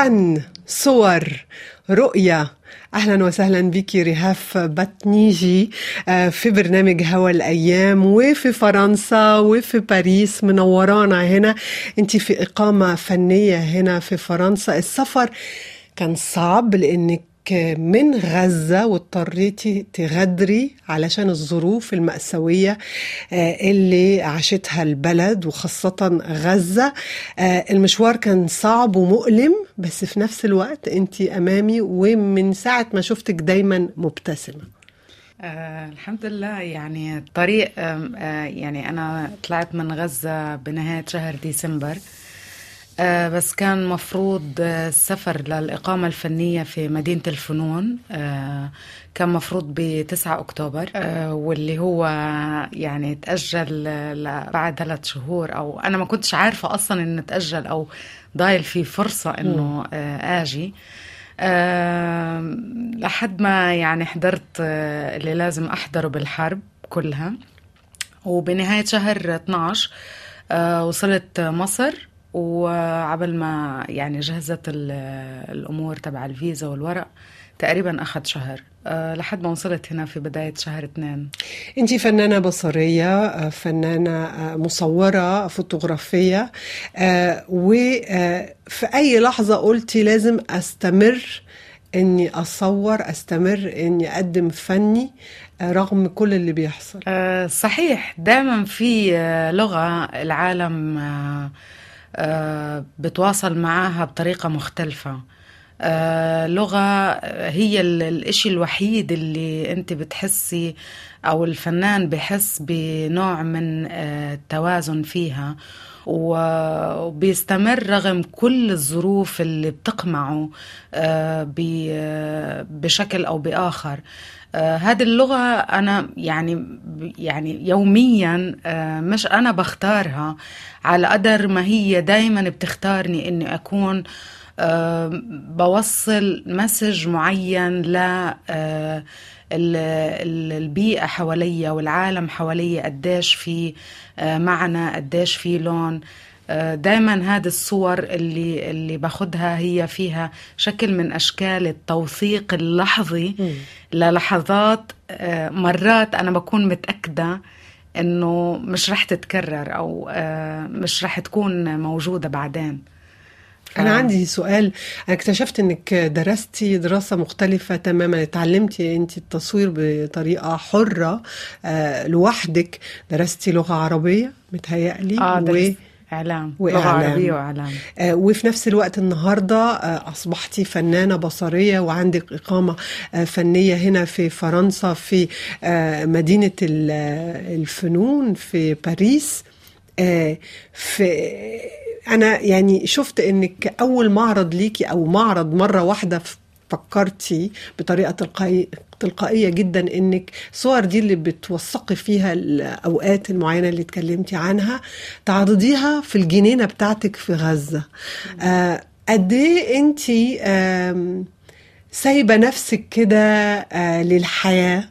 فن صور رؤية. أهلا وسهلا بك رهاف بطنيجي آه، في برنامج هوا الأيام وفي فرنسا وفي باريس منورانا هنا. أنت في إقامة فنية هنا في فرنسا. السفر كان صعب لأنك من غزة واضطريتي تغادري علشان الظروف المأساوية آه، اللي عاشتها البلد وخاصة غزة. آه، المشوار كان صعب ومؤلم بس في نفس الوقت انت أمامي ومن ساعة ما شفتك دايما مبتسمة. آه الحمد لله. يعني الطريق آه يعني أنا طلعت من غزة بنهاية شهر ديسمبر. آه بس كان مفروض آه، السفر للإقامة الفنية في مدينة الفنون آه كان مفروض ب 9 أكتوبر آه واللي هو يعني تأجل ل- بعد ثلاث شهور أو أنا ما كنتش عارفة أصلا إنه تأجل أو ضايل في فرصة إنه آه آجي. آه لحد ما يعني حضرت آه اللي لازم أحضره بالحرب كلها. وبنهاية شهر 12 آه، وصلت مصر. وعبل ما يعني جهزت ال- الأمور تبع الفيزا والورق تقريبا أخذ شهر. آه، لحد ما وصلت هنا في بداية شهر اثنين. انت فنانة بصرية آه، فنانة آه، مصورة فوتوغرافية وفي أي لحظة قلتي لازم أستمر إني أصور أستمر إني أقدم فني رغم كل اللي بيحصل؟ صحيح. دائما في لغة العالم بتواصل معاها بطريقة مختلفة. آه، لغة هي ال- الإشي الوحيد اللي أنت بتحسي أو الفنان بحس بنوع من آه، التوازن فيها. وبيستمر رغم كل الظروف اللي بتقمعه آه، آه، بشكل أو بآخر. آه، هذه اللغة أنا يعني يعني يوميا آه، مش أنا بختارها على قدر ما هي دايما بتختارني إني أكون آه، بوصل مسج معين ل آه، ال- ال- البيئة حواليا والعالم حواليا قديش في آه، معنى قديش في لون. دائما هذه الصور اللي اللي باخدها هي فيها شكل من أشكال التوثيق اللحظي للحظات. آه، مرات أنا بكون متأكدة إنه مش رح تتكرر أو آه، مش رح تكون موجودة بعدين. أنا عندي سؤال. أنا اكتشفت إنك درستي دراسة مختلفة تماما. اتعلمتي أنت التصوير بطريقة حرة. آه، لوحدك درستي لغة عربية متهيألي و... درست. اعلام لغة وإعلام. عربية وإعلام آه، وفي نفس الوقت النهارده آه، اصبحتي فنانة بصرية وعندك إقامة آه، فنية هنا في فرنسا في آه، مدينة ال- آه، الفنون في باريس آه، في أنا يعني شفت إنك أول معرض ليكي أو معرض مرة واحدة فكرتي بطريقة تلقائيه تلقائية جدا إنك الصور دي اللي بتوثقي فيها الأوقات المعينة اللي اتكلمتي عنها تعرضيها في الجنينة بتاعتك في غزة. آه، قد إيه انت سايبة نفسك كده آه، للحياة؟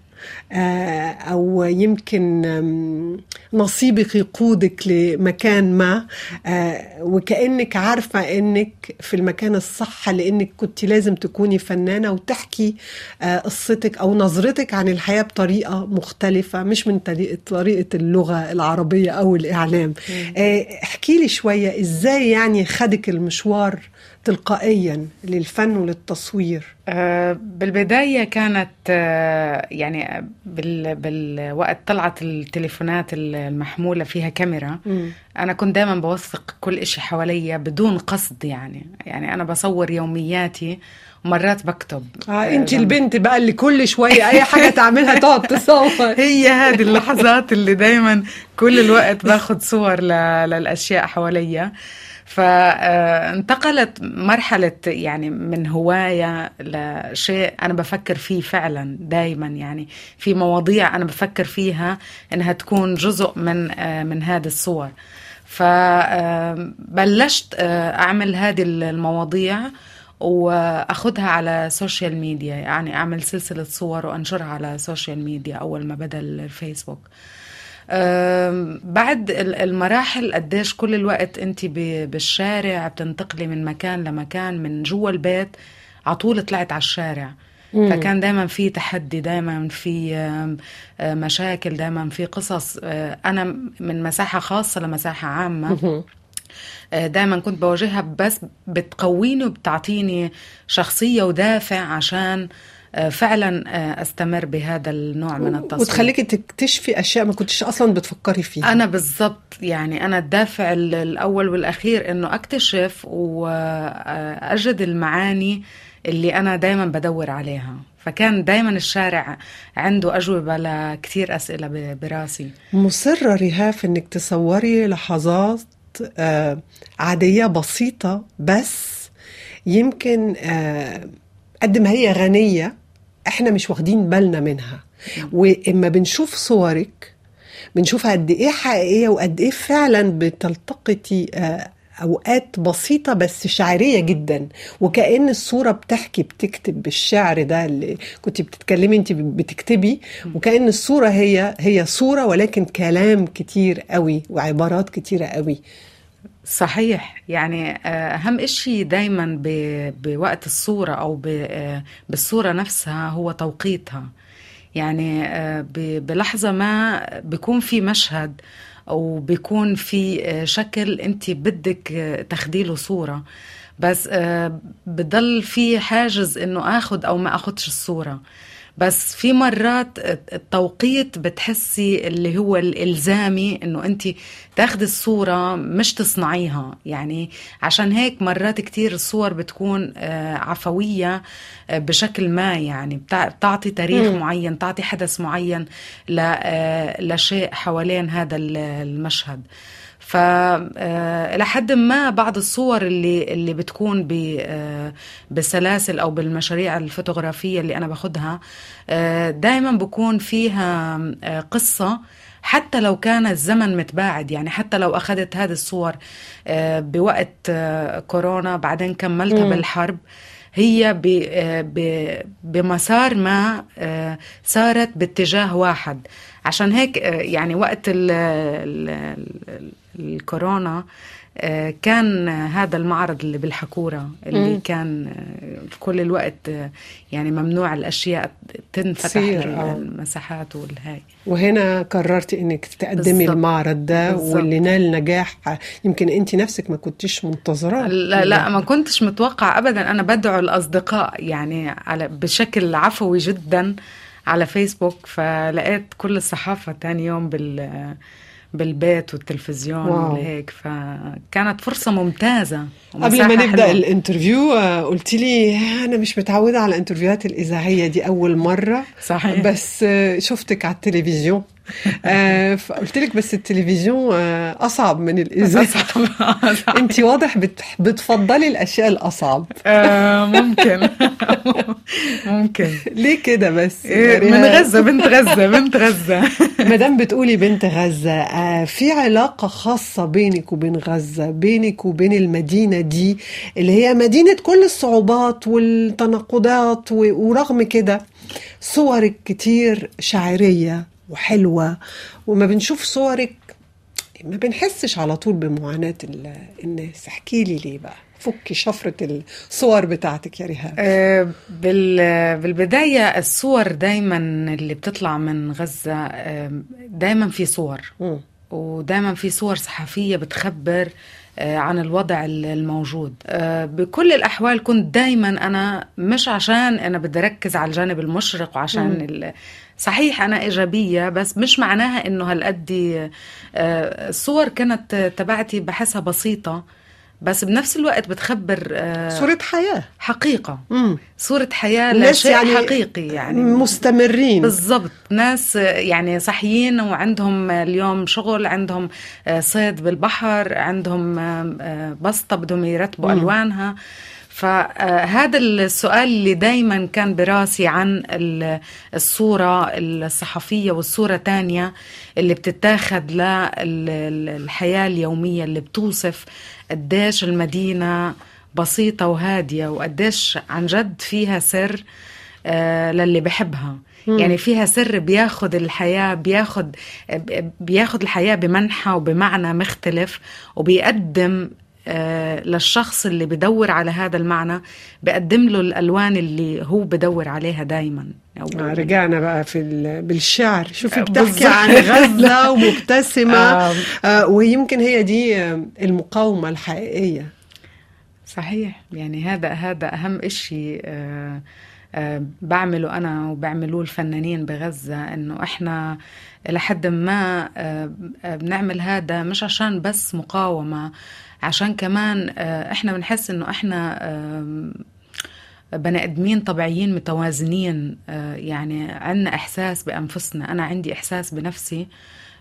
آه، أو يمكن نصيبك يقودك لمكان ما. آه، وكأنك عارفة إنك في المكان الصح لإنك كنت لازم تكوني فنانة وتحكي آه، قصتك أو نظرتك عن الحياة بطريقة مختلفة مش من اللغة العربية أو الإعلام. آه، احكي لي شوية إزاي يعني خدك المشوار تلقائيا للفن وللتصوير؟ بالبداية كانت يعني بال بالوقت طلعت التليفونات المحمولة فيها كاميرا مم. أنا كنت دائما بوثق كل إشي حواليا بدون قصد يعني يعني أنا بصور يومياتي ومرات بكتب آه انت. البنت بقى اللي كل شوية أي حاجة تعملها تقعد تصور هي هذه اللحظات اللي دايما كل الوقت باخذ صور ل- للأشياء حواليا فانتقلت مرحلة يعني من هواية لشيء أنا بفكر فيه فعلا دايما. يعني في مواضيع أنا بفكر فيها إنها تكون جزء من آه، من هذه الصور. فبلشت أعمل هذه المواضيع واخدها على social media يعني أعمل سلسلة صور وأنشرها على social media أول ما بدأ الفيسبوك. بعد ال- المراحل قديش كل الوقت انت بالشارع بتنتقلي من مكان لمكان من جوا البيت على طول طلعت على الشارع مم. فكان دايما في تحدي دايما في مشاكل دايما في قصص آه، أنا من مساحة خاصة لمساحة عامة مهم. دائما كنت بواجهها بس بتقويني وبتعطيني شخصية ودافع عشان فعلا آه، أستمر بهذا النوع من التصوير. وتخليكي تكتشفي أشياء ما كنتش أصلا بتفكري فيها. أنا بالضبط يعني أنا الدافع ال- الأول والأخير إنه أكتشف واجد المعاني اللي أنا دائما بدور عليها. فكان دائما الشارع عنده أجوبة لكثير أسئلة ب- براسي. مصرة رهاف إنك تصوري لحظات آه، عادية بسيطة بس يمكن آه، قد ما هي غنية إحنا مش واخدين بالنا منها. وإما بنشوف صورك بنشوفها قد إيه حقيقية وقد إيه فعلا بتلتقطي آه، أوقات بسيطة بس شعرية جدا. وكأن الصورة بتحكي بتكتب بالشعر ده اللي كنت بتتكلمي انت بتكتبي. وكأن الصورة هي هي صورة ولكن كلام كتير قوي وعبارات كتيرة قوي. صحيح. يعني آه، أهم إشي دايما بوقت الصورة أو آه، بالصورة نفسها هو توقيتها. يعني آه، بلحظة ما بيكون في مشهد أو بيكون في شكل أنت بدك تاخديله صورة. بس بضل في حاجز إنه آخد أو ما آخدش الصورة. بس في مرات التوقيت بتحسي اللي هو الإلزامي إنه أنت تاخدي الصورة مش تصنعيها. يعني عشان هيك مرات كتير الصور بتكون آه، عفوية آه، بشكل ما. يعني بتع- بتعطي تاريخ مم. معين تعطي حدث معين آه، لشيء حوالين هذا ال- المشهد. ف آه، لحد ما بعض الصور اللي اللي بتكون آه، بالسلاسل أو بالمشاريع الفوتوغرافية اللي أنا باخدها دائما بكون فيها آه، قصة حتى لو كان الزمن متباعد يعني حتى لو أخذت هذه الصور آه، بوقت آه، كورونا بعدين كملتها. بالحرب هي ب- آه، ب- بمسار ما آه، سارت باتجاه واحد عشان هيك آه، يعني وقت ال ال ال الكورونا آه، كان هذا المعرض اللي بالحكورة اللي مم. كان آه، في كل الوقت يعني ممنوع الأشياء تنفتح. المساحات والهاي وهنا قررتي إنك تقدمي بالظبط. المعرض ده بالظبط. واللي نال نجاح يمكن انت نفسك ما كنتش منتظراه لا لا ما كنتش متوقع ابدا أنا بدعو الأصدقاء يعني على بشكل عفوي جدا على فيسبوك فلقيت كل الصحافة تاني يوم بال بالبيت والتلفزيون. وهيك فكانت فرصة ممتازة قبل ما نبدأ حلوة. ال interview آه، قلت لي أنا مش متعودة على ال interviewهات الإذاعية دي أول مرة صحيح بس آه، شفتك على التلفزيون آه، فقلت لك بس التلفزيون آه، أصعب من الإذاعة. أصعب. أصعب. أنت واضح بت- بتفضلي الأشياء الأصعب. آه، ممكن. ممكن. ليه كده بس؟ إيه، من غزة بنت غزة بنت غزة. ما دام بتقولي بنت غزة آه، في علاقة خاصة بينك وبين غزة بينك وبين المدينة دي اللي هي مدينة كل الصعوبات والتناقضات ورغم كده صورك كتير شاعرية. وحلوة وما بنشوف صورك ما بنحسش على طول بمعاناة ال- الناس احكي لي ليه بقى؟ فكي شفرة الصور بتاعتك يا ريهام بال- بالبداية الصور دايما اللي بتطلع من غزة دايما في صور. ودايما في صور صحفية بتخبر عن الوضع ال- الموجود آه، بكل الأحوال كنت دايما أنا مش عشان أنا بدي أركز على الجانب المشرق وعشان. ال... صحيح أنا إيجابية بس مش معناها إنه هالقد آه، الصور كانت تبعتي بحسها بسيطة بس بنفس الوقت بتخبر آه، صورة حياة. حقيقة. مم. صورة حياة لشيء يعني حقيقي يعني. مستمرين. بالضبط. ناس يعني صحيين وعندهم اليوم شغل عندهم صيد بالبحر عندهم بسطة بدهم يرتبوا مم. ألوانها. فهذا السؤال اللي دايما كان براسي عن ال- الصورة الصحفية والصورة تانية اللي بتتاخد للحياة اليومية اللي بتوصف قديش المدينة بسيطة وهادية وقديش عن جد فيها سر آه، للي بحبها. يعني فيها سر بياخد الحياة بياخد بياخد الحياة بمنحى وبمعنى مختلف وبيقدم آه، للشخص اللي بدور على هذا المعنى بقدم له الألوان اللي هو بدور عليها دايما. آه رجعنا بقى في بالشعر. شوفي بتحكي عن غزة ومبتسمة. آه. آه ويمكن هي دي المقاومة الحقيقية. صحيح. يعني هذا هذا أهم إشي آه آه بعمله أنا وبعملوه الفنانين بغزة إنه إحنا لحد ما آه بنعمل هذا مش عشان بس مقاومة عشان كمان آه، إحنا بنحس انه إحنا بني ادمين طبيعيين متوازنين آه، يعني عندنا احساس بانفسنا. أنا عندي احساس بنفسي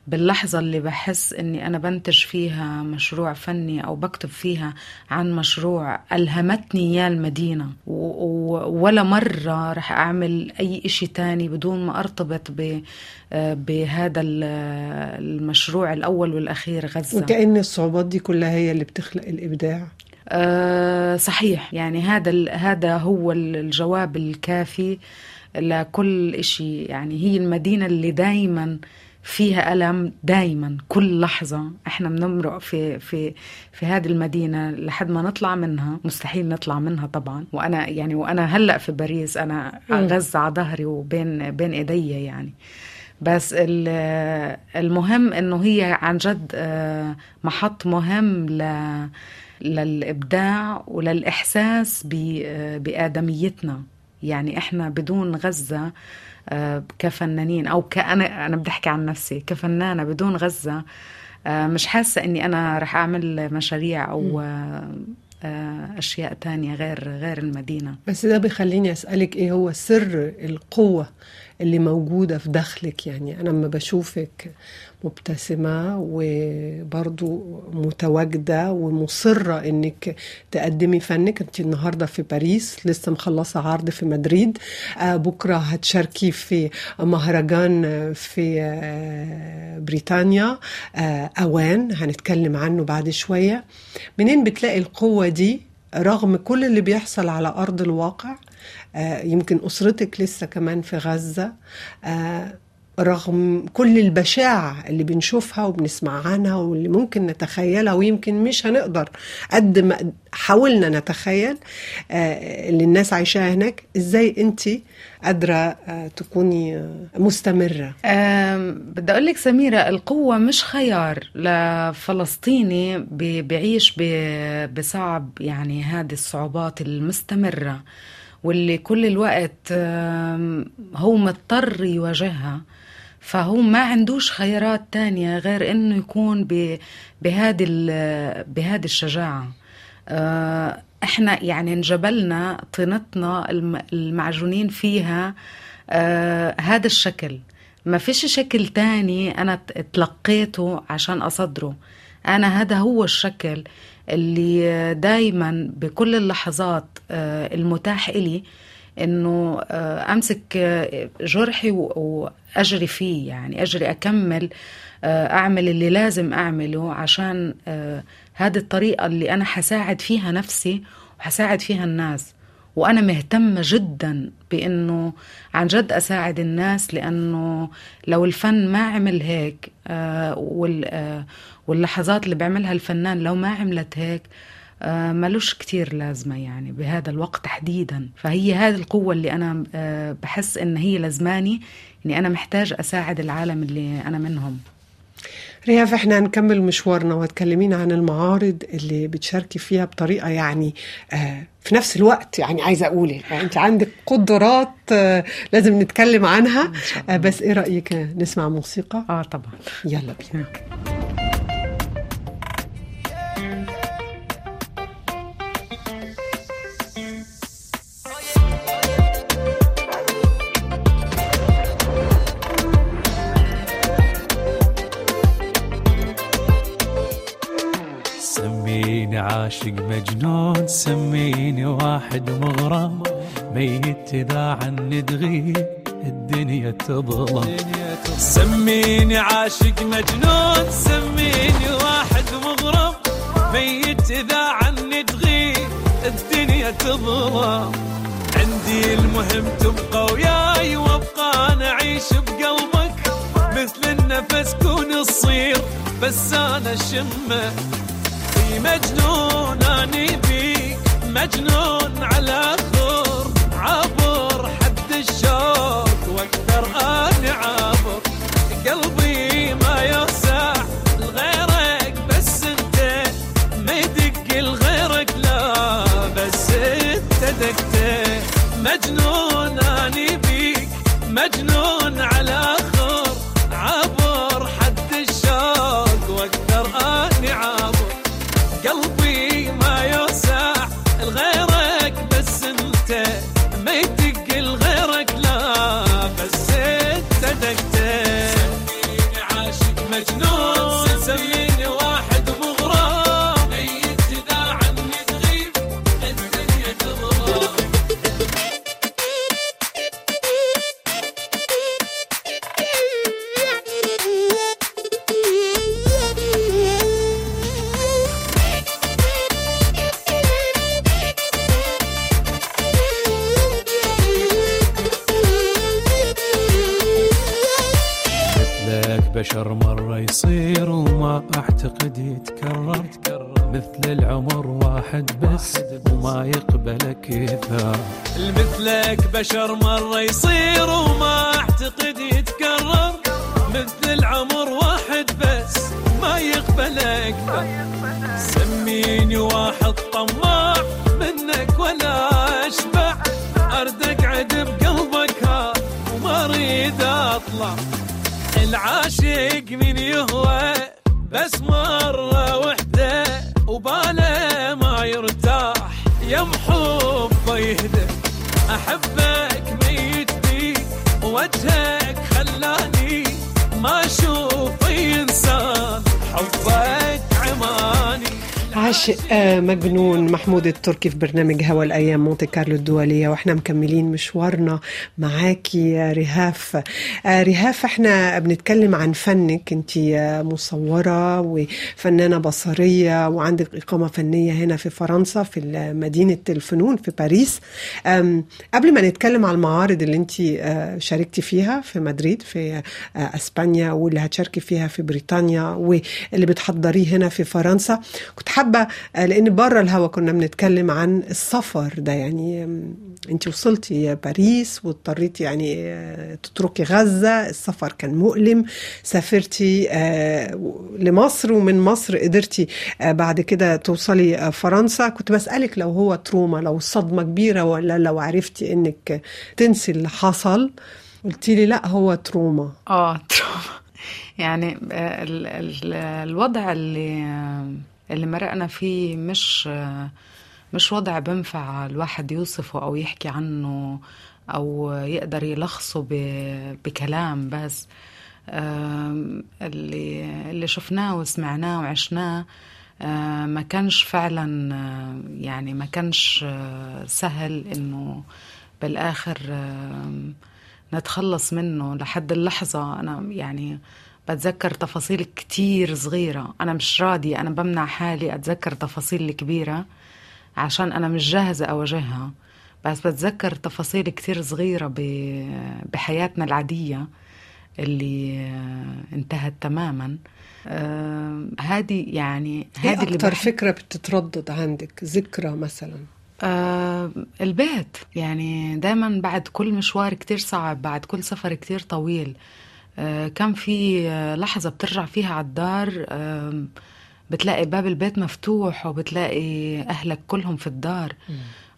باللحظة اللي بحس إني أنا بنتج فيها مشروع فني أو بكتب فيها عن مشروع ألهمتني إياه المدينة. ولا مرة رح أعمل أي إشي تاني بدون ما أرتبط ب بهذا المشروع الأول والأخير غزة. وكأن الصعوبات دي كلها هي اللي بتخلق الإبداع؟ أه صحيح. يعني هذا هذا هو الجواب الكافي لكل إشي. يعني هي المدينة اللي دايما فيها ألم دايما كل لحظة. إحنا بنمرق في في في هذه المدينة لحد ما نطلع منها. مستحيل نطلع منها طبعا. وأنا يعني وأنا هلأ في باريس أنا غزة على ظهري وبين بين إيدي يعني. بس المهم إنه هي عن جد آه، محط مهم ل للإبداع وللإحساس آه، بآدميتنا. يعني إحنا بدون غزة كفنانين أو كأنا أنا بدي أحكي عن نفسي. كفنانة بدون غزة مش حاسة إني أنا رح أعمل مشاريع أو أشياء تانية غير غير المدينة. بس ده بيخليني أسألك إيه هو سر القوة اللي موجودة في داخلك يعني. أنا لما بشوفك مبتسمة وبرضو متواجدة ومصرة إنك تقدمي فنك أنت النهاردة في باريس لسه مخلصة عرض في مدريد. آه بكرة هتشاركي في مهرجان في آه بريطانيا. آه أوان هنتكلم عنه بعد شوية. منين بتلاقي القوة دي رغم كل اللي بيحصل على أرض الواقع؟ يمكن أسرتك لسه كمان في غزة. آه، رغم كل البشاعة اللي بنشوفها وبنسمع عنها واللي ممكن نتخيلها ويمكن مش هنقدر قد ما حاولنا نتخيل آه، اللي الناس عايشاها هناك إزاي أنت قادرة تكوني مستمرة؟ بدي أقول لك سميرة القوة مش خيار لفلسطيني بيعيش بصعب يعني هذه الصعوبات المستمرة. واللي كل الوقت هو مضطر يواجهها. فهو ما عندوش خيارات تانية غير إنه يكون بهذه بهذه الشجاعة. آه، إحنا يعني انجبلنا طينتنا المعجونين فيها آه، هذا الشكل. ما فيش شكل تاني أنا تلقيته عشان أصدره. أنا هذا هو الشكل. اللي دايما بكل اللحظات آه، المتاح إلي إنه آه، أمسك آه، جرحي وأجري فيه يعني أجري أكمل أعمل اللي لازم أعمله عشان هذه الطريقة اللي أنا حساعد فيها نفسي وحساعد فيها الناس. وأنا مهتمة جدا بإنه عن جد أساعد الناس لأنه لو الفن ما عمل هيك واللحظات اللي بيعملها الفنان لو ما عملت هيك آه ملوش كتير لازمة يعني بهذا الوقت تحديدا. فهي هذه القوة اللي أنا آه بحس إن هي لازماني إني أنا محتاج أساعد العالم اللي أنا منهم. رياف إحنا هنكمل مشوارنا وهتكلمينا عن المعارض اللي بتشاركي فيها بطريقة يعني آه في نفس الوقت يعني عايزة أقول يعني أنت عندك قدرات آه لازم نتكلم عنها. آه بس إيه رأيك نسمع موسيقى؟ آه طبعا. يلا بينا. عاشق مجنون سميني واحد مغرم. ميت إذا عني تغيب الدنيا تظلم. سميني عاشق مجنون سميني واحد مغرم. ميت إذا عني تغيب الدنيا تظلم. عندي المهم تبقى وياي وابقى أنا اعيش بقلبك. مثل النفس كون الصير بس أنا شمة. مجنون أني بيك مجنون على خور عبر حد الشوق واقدر اني عابر قلبي مثلك بشر مرة يصير وما أعتقد يتكرر. مثل العمر واحد بس ما يقبلك. سميني واحد طماع منك ولا أشبع. أرد أقعد بقلبك ها وما أريد أطلع. العاشق من يهوى بس مرة وحدة وباله ما يرتاح. يا محبه يهدى أحبك ميت بيك وجهك خلاني ما أشوف إنسان. حبك عماني عاشق آه، مجنون محمود التركي في برنامج هوا الأيام مونتي كارلو الدولية وإحنا مكملين مشوارنا معاكي يا رهاف. آه، رهاف إحنا بنتكلم عن فنك. أنت آه، مصورة وفنانة بصرية وعندك إقامة فنية هنا في فرنسا في مدينة الفنون في باريس. قبل ما نتكلم على المعارض اللي أنت شاركتي فيها في مدريد في أسبانيا واللي هتشاركي فيها في بريطانيا واللي بتحضريه هنا في فرنسا كنت حابة آه، لأن بره الهوا كنا بنتكلم عن السفر ده يعني أنت وصلتي باريس واضطريتي يعني آه، تتركي غزة السفر كان مؤلم سافرتي آه، لمصر ومن مصر قدرتي بعد كده توصلي فرنسا. كنت بسألك لو هو trauma لو صدمة كبيرة ولا لو عرفتي إنك تنسي اللي حصل قلتي لي لا هو trauma. آه trauma. يعني ال- ال- الوضع اللي اللي مرقنا فيه مش مش وضع بنفع الواحد يوصفه أو يحكي عنه أو يقدر يلخصه بكلام بس. اللي اللي شفناه وسمعناه وعشناه ما كانش فعلا يعني ما كانش آه، سهل إنه بالآخر نتخلص منه لحد اللحظة. أنا يعني بتذكر تفاصيل كتير صغيرة. أنا مش راضية أنا بمنع حالي أتذكر تفاصيل الكبيرة عشان أنا مش جاهزة أواجهها. بس بتذكر تفاصيل كتير صغيرة بحياتنا العادية اللي آه، انتهت تماما. آه، هذه يعني إيه هذه اللي أكتر بحب فكرة بتتردد عندك؟ ذكرى مثلا. آه البيت. يعني دايما بعد كل مشوار كتير صعب بعد كل سفر كتير طويل. آه كان في آه، لحظة بترجع فيها على الدار آه بتلاقي باب البيت مفتوح وبتلاقي أهلك كلهم في الدار.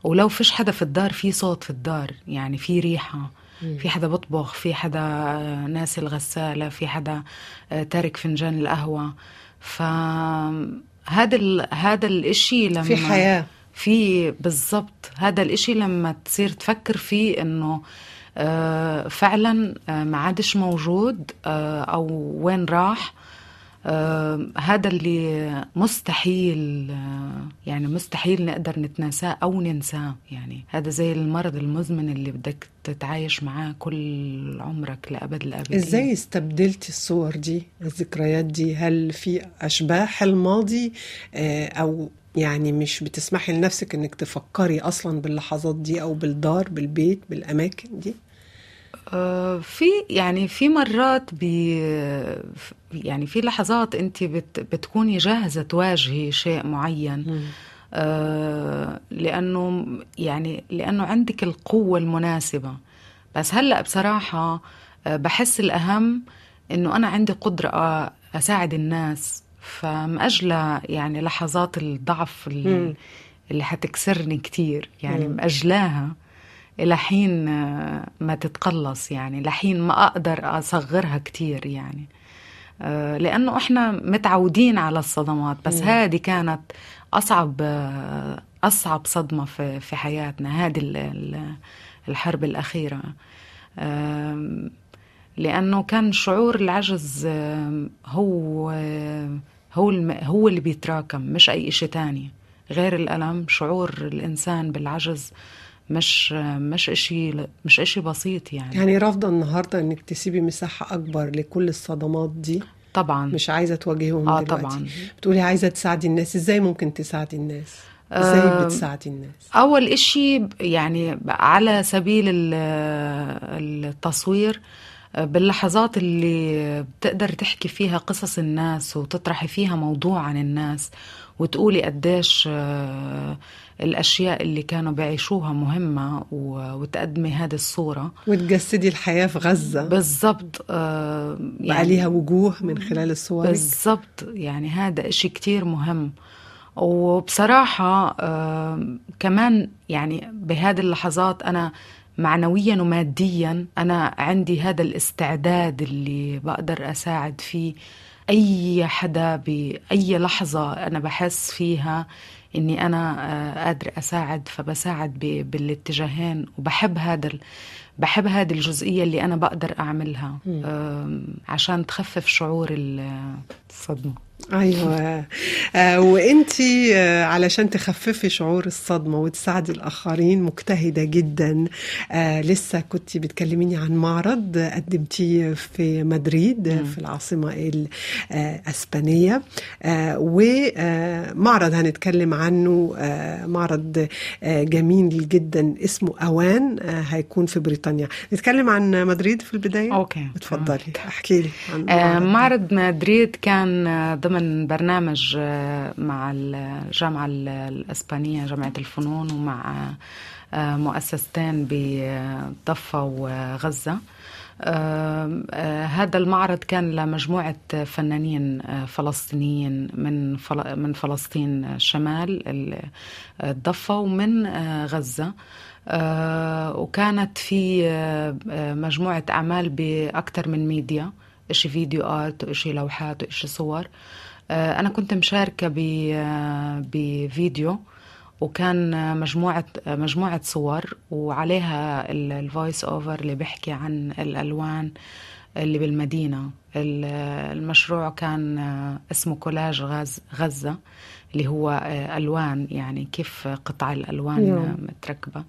ولو فيش حدا في الدار في صوت في الدار يعني في ريحة في حدا بطبخ في حدا آه، ناسي الغسالة في حدا آه، تارك فنجان القهوة. فهذا ال... هذا الإشي لما في حياة. في بالضبط هذا الإشي لما تصير تفكر فيه إنه آه، فعلا آه، ما عادش موجود آه، أو وين راح. آه، هذا اللي مستحيل آه، يعني مستحيل نقدر نتناساه أو ننساه. يعني هذا زي المرض المزمن اللي بدك تتعايش معاه كل عمرك لأبد الأبدين. إزاي استبدلتي الصور دي الذكريات دي؟ هل في أشباح الماضي آه، أو يعني مش بتسمحي لنفسك إنك تفكري أصلا باللحظات دي أو بالدار بالبيت بالأماكن دي؟ آه، في يعني في مرات بي يعني في لحظات أنت بت بتكوني جاهزة تواجهي شيء معين. آه لأنه يعني لأنه عندك القوة المناسبة. بس هلأ بصراحة آه بحس الأهم إنه أنا عندي قدرة أساعد الناس. فمأجلة يعني لحظات الضعف اللي, اللي حتكسرني كتير. يعني. مأجلاها إلى حين آه، ما تتقلص. يعني لحين ما أقدر أصغرها كتير يعني. آه، لأنه إحنا متعودين على الصدمات. بس هذه كانت أصعب آه، أصعب صدمة في في حياتنا. هذه الحرب الأخيرة. لأنه كان شعور العجز هو هو هو اللي بيتراكم مش أي شيء تاني. غير الألم شعور الإنسان بالعجز مش مش إشي مش إشي بسيط يعني. يعني رافضة النهارده إنك تسيبي مساحة أكبر لكل الصدمات دي؟ طبعا. مش عايزة تواجههم آه دلوقتي؟ طبعا. بتقولي عايزة تساعدي الناس إزاي ممكن تساعدي الناس؟ إزاي بتساعدي الناس؟ أول إشي يعني على سبيل التصوير باللحظات اللي بتقدر تحكي فيها قصص الناس وتطرحي فيها موضوع عن الناس وتقولي قديش آه، الأشياء اللي كانوا بيعيشوها مهمة وتقدمي هذه الصورة. وتجسدي الحياة في غزة. بالضبط آه يعني بقى ليها وجوه من خلال الصور. بالضبط يعني هذا إشي كتير مهم. وبصراحة آه كمان يعني بهذه اللحظات أنا معنويا وماديا أنا عندي هذا الاستعداد اللي بقدر أساعد فيه أي حدا بأي لحظة أنا بحس فيها إني أنا آه، قادرة أساعد فبساعد بالاتجاهين وبحب هذا بحب هذه الجزئية اللي أنا بقدر أعملها عشان تخفف شعور الصدمة. أيوه. آه وأنت آه علشان تخففي شعور الصدمة وتساعدي الآخرين مجتهدة جدا. آه لسه كنت بتكلميني عن معرض قدمتيه في مدريد م. في العاصمة الاسبانيه ومعرض هنتكلم عنه معرض جميل جدا اسمه أوان هيكون في بريطانيا. نتكلم عن مدريد في البداية؟ أوكي. اتفضلي احكي لي عن آه معرض مدريد كان ضمن برنامج آه، مع الجامعة الإسبانية جامعة الفنون ومع آه، مؤسستين بضفة وغزة. هذا المعرض كان لمجموعة فنانين آه، فلسطينيين من من فلسطين الشمال الضفة ومن غزة. وكانت في مجموعة أعمال بأكثر من ميديا إشي video art وإشي لوحات وإشي صور. آه، أنا كنت مشاركة آه، بفيديو. وكان مجموعة مجموعة صور وعليها ال voice over اللي بيحكي عن الألوان اللي بالمدينة. المشروع كان آه، اسمه كولاج غاز غزة اللي هو ألوان يعني كيف قطع الألوان متركبة.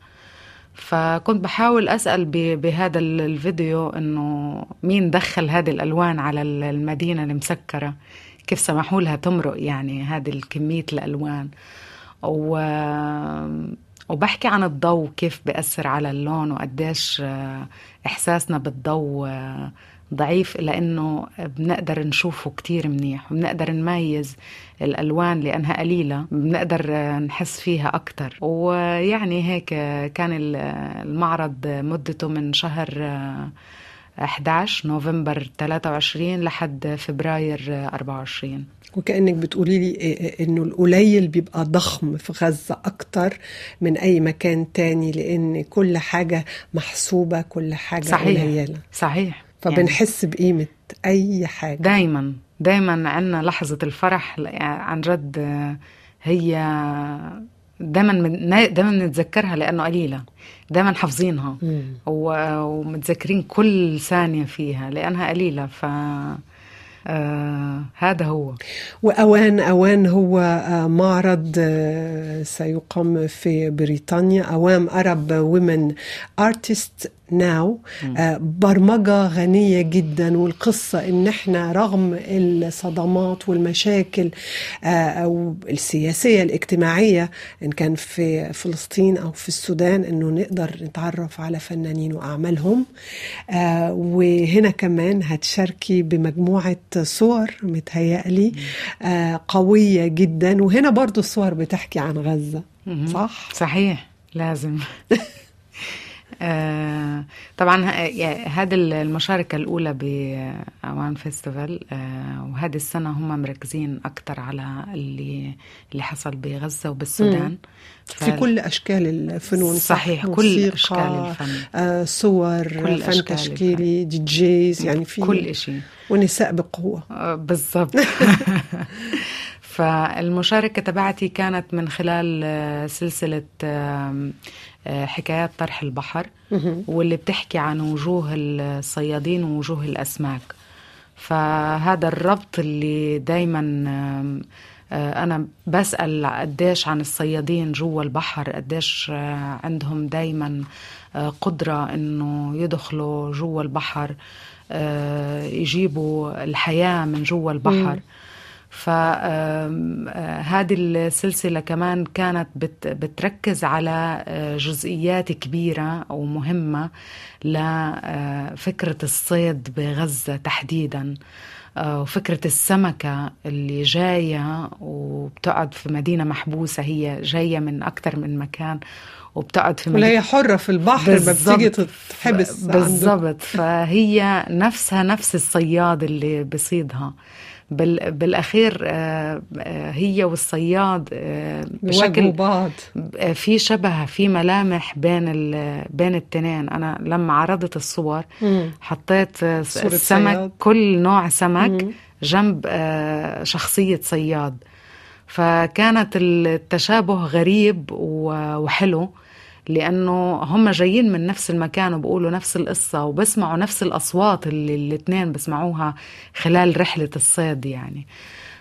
فكنت بحاول أسأل بهذا الفيديو إنه مين دخل هذه الألوان على المدينة المسكرة؟ كيف سمحوا لها تمرق يعني هذه الكمية الألوان؟ و... وبحكي عن الضوء كيف بيأثر على اللون وقديش إحساسنا بالضوء ضعيف لأنه بنقدر نشوفه كتير منيح وبنقدر نميز الألوان لأنها قليلة بنقدر نحس فيها أكتر. ويعني هيك كان المعرض مدته من شهر 11 نوفمبر 23 لحد فبراير 24 وكأنك بتقولي لي إنه القليل بيبقى ضخم في غزة أكتر من أي مكان تاني لأن كل حاجة محسوبة كل حاجة صحيح. قليلة. صحيح. فبنحس يعني بقيمة أي حاجة. دايما دايما عندنا لحظة الفرح عن جد هي دايما دايما نتذكرها لأنه قليلة. دايما حافظينها. ومتذكرين كل ثانية فيها لأنها قليلة. ف آه هذا هو. وأوان أوان هو آه معرض آه سيقام في بريطانيا. أوام أرب وومن أرتست ناو آه، برمجة غنية جدا والقصة إن إحنا رغم الصدمات والمشاكل آه، أو السياسية الاجتماعية إن كان في فلسطين أو في السودان إنه نقدر نتعرف على فنانين وأعمالهم. آه، وهنا كمان هتشاركي بمجموعة صور متهيألي قوية جدا. وهنا برضو الصور بتحكي عن غزة صح؟ صحيح لازم. آه، طبعا هذه المشاركة الأولى بأوان فيستيفال آه، وهذه السنة هم مركزين أكثر على اللي اللي حصل بغزة وبالسودان. في كل أشكال الفنون صح؟ صحيح، كل أشكال الفن. آه، صور كل فن تشكيلي دي جيز يعني في كل شيء ونساء بقوة. آه، بالضبط. فالمشاركة تبعتي كانت من خلال آه، سلسلة آه، حكايات طرح البحر واللي بتحكي عن وجوه الصيادين ووجوه الأسماك. فهذا الربط اللي دايما آه، أنا بسأل قديش عن الصيادين جوا البحر قديش آه، عندهم دايما آه، قدرة إنه يدخلوا جوا البحر آه، يجيبوا الحياة من جوا البحر. فهذه السلسلة كمان كانت بت بتركز على آه، جزئيات كبيرة ومهمة لفكرة الصيد بغزة تحديدا آه، وفكرة السمكة اللي جاية وبتقعد في مدينة محبوسة هي جاية من أكثر من مكان وبتقعد في ولا هي حرة في البحر ما بتيجي تتحبس. بالضبط. فهي نفسها نفس الصياد اللي بصيدها. بال بالأخير آه، آه، هي والصياد آه، بشكل بعض في شبه في ملامح بين بين التنين أنا لما عرضت الصور مم. حطيت السمك صياد. كل نوع سمك مم. جنب شخصية صياد فكانت التشابه غريب وحلو لأنه هم جايين من نفس المكان وبقولوا نفس القصة وبسمعوا نفس الأصوات اللي الاثنين بسمعوها خلال رحلة الصيد يعني.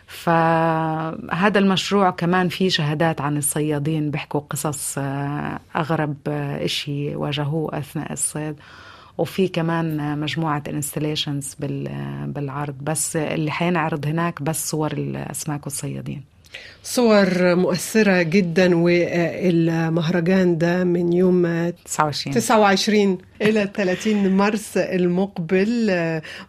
فهذا المشروع كمان فيه شهادات عن الصيادين بيحكوا قصص آه، أغرب آه، إشي واجهوه أثناء الصيد. وفي كمان مجموعة انستليشنز بالعرض. بس اللي حينعرض هناك بس صور الأسماك والصيادين. صور مؤثرة جدا والمهرجان ده من يوم 29 29 إلى 30 مارس المقبل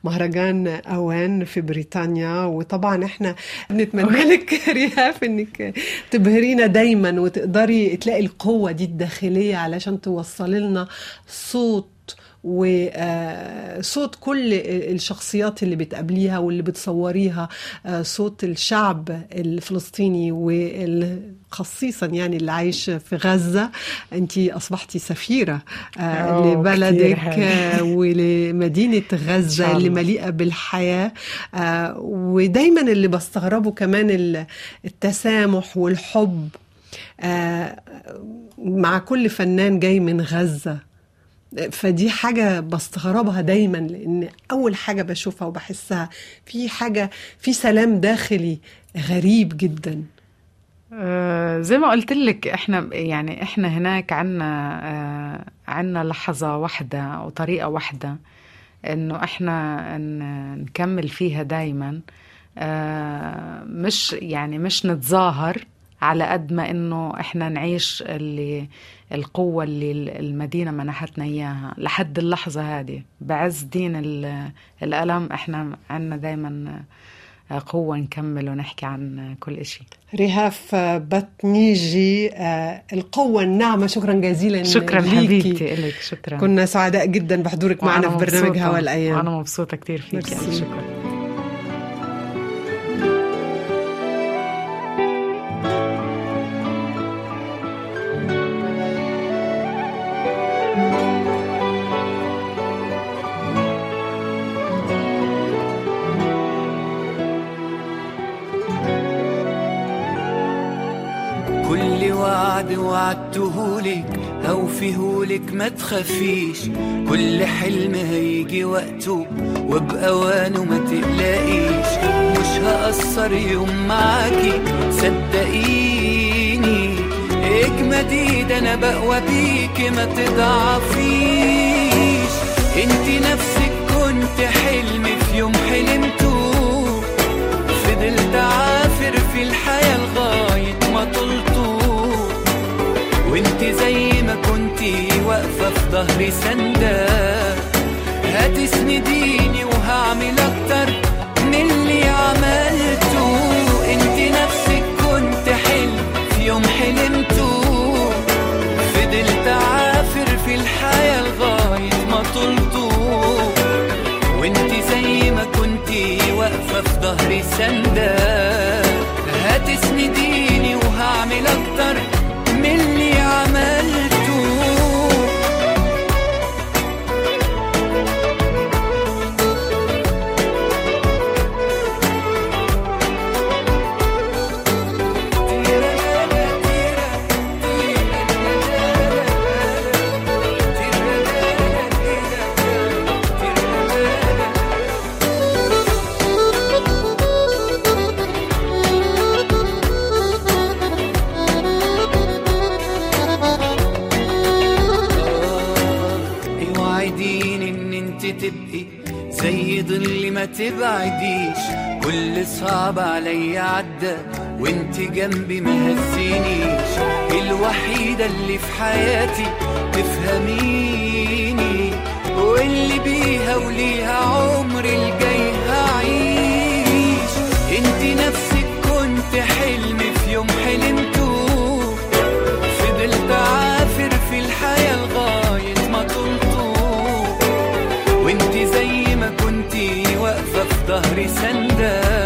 مهرجان أوان في بريطانيا. وطبعا إحنا بنتمنى لك ريهاف إنك تبهرينا دايما وتقدري تلاقي القوة دي الداخلية علشان توصلي لنا صوت وصوت كل الشخصيات اللي بتقابليها واللي بتصوريها آه، صوت الشعب الفلسطيني وخصيصا يعني اللي عايش في غزة انت أصبحتي سفيرة آه، لبلدك. آه، ولمدينة غزة اللي. مليئة بالحياة ودايما اللي بستغربه كمان ال- التسامح والحب مع كل فنان جاي من غزة فدي حاجة بستغربها دايما لأن أول حاجة بشوفها وبحسها في حاجة في سلام داخلي غريب جدا. آه، زي ما قلت لك إحنا يعني إحنا هناك عنا آه، عنا لحظة واحدة وطريقة واحدة إنه إحنا نكمل فيها دايما. آه، مش يعني مش نتظاهر على قد ما إنه إحنا نعيش اللي القوة اللي المدينة منحتنا إياها لحد اللحظة هذه. بعز دين ال- الألم إحنا عنا دايما قوة نكمل ونحكي عن كل إشي. رهاف بطنيجي آه، القوة الناعمة. شكرا جزيلا شكرا ليكي. حبيبتي إلك شكرا. كنا سعداء جدا بحضورك معنا في برنامج هوا الأيام وأنا مبسوطة كتير فيك. يعني شكرا. وعدتهولك هوفيهولك ما تخافيش. كل حلم هيجي وقته وبأوانه ما تقلقيش. مش هقصر يوم معاكي صدقيني. اجمدي ده أنا بقوى بيكي ما تضعفيش. انت نفسك كنت حلم في يوم حلمته. فضلت عافر ظهري سندة هتسنديني وهعمل أكتر من اللي عملته. انت نفسك كنت حلم في يوم حلمته. فضلت عافر في الحياة لغاية ما طلته. وانت زي ما كنتي واقفة في ظهري سندة تبعديش. كل صعب عليا عدى وانت جنبي ما هزينيش. الوحيدة اللي في حياتي تفهميني واللي بيها وليها عمري الجاي هعيش. انت نفسك كنت حلم في يوم حلمته فضلت عافر في الحياة. dahri sende.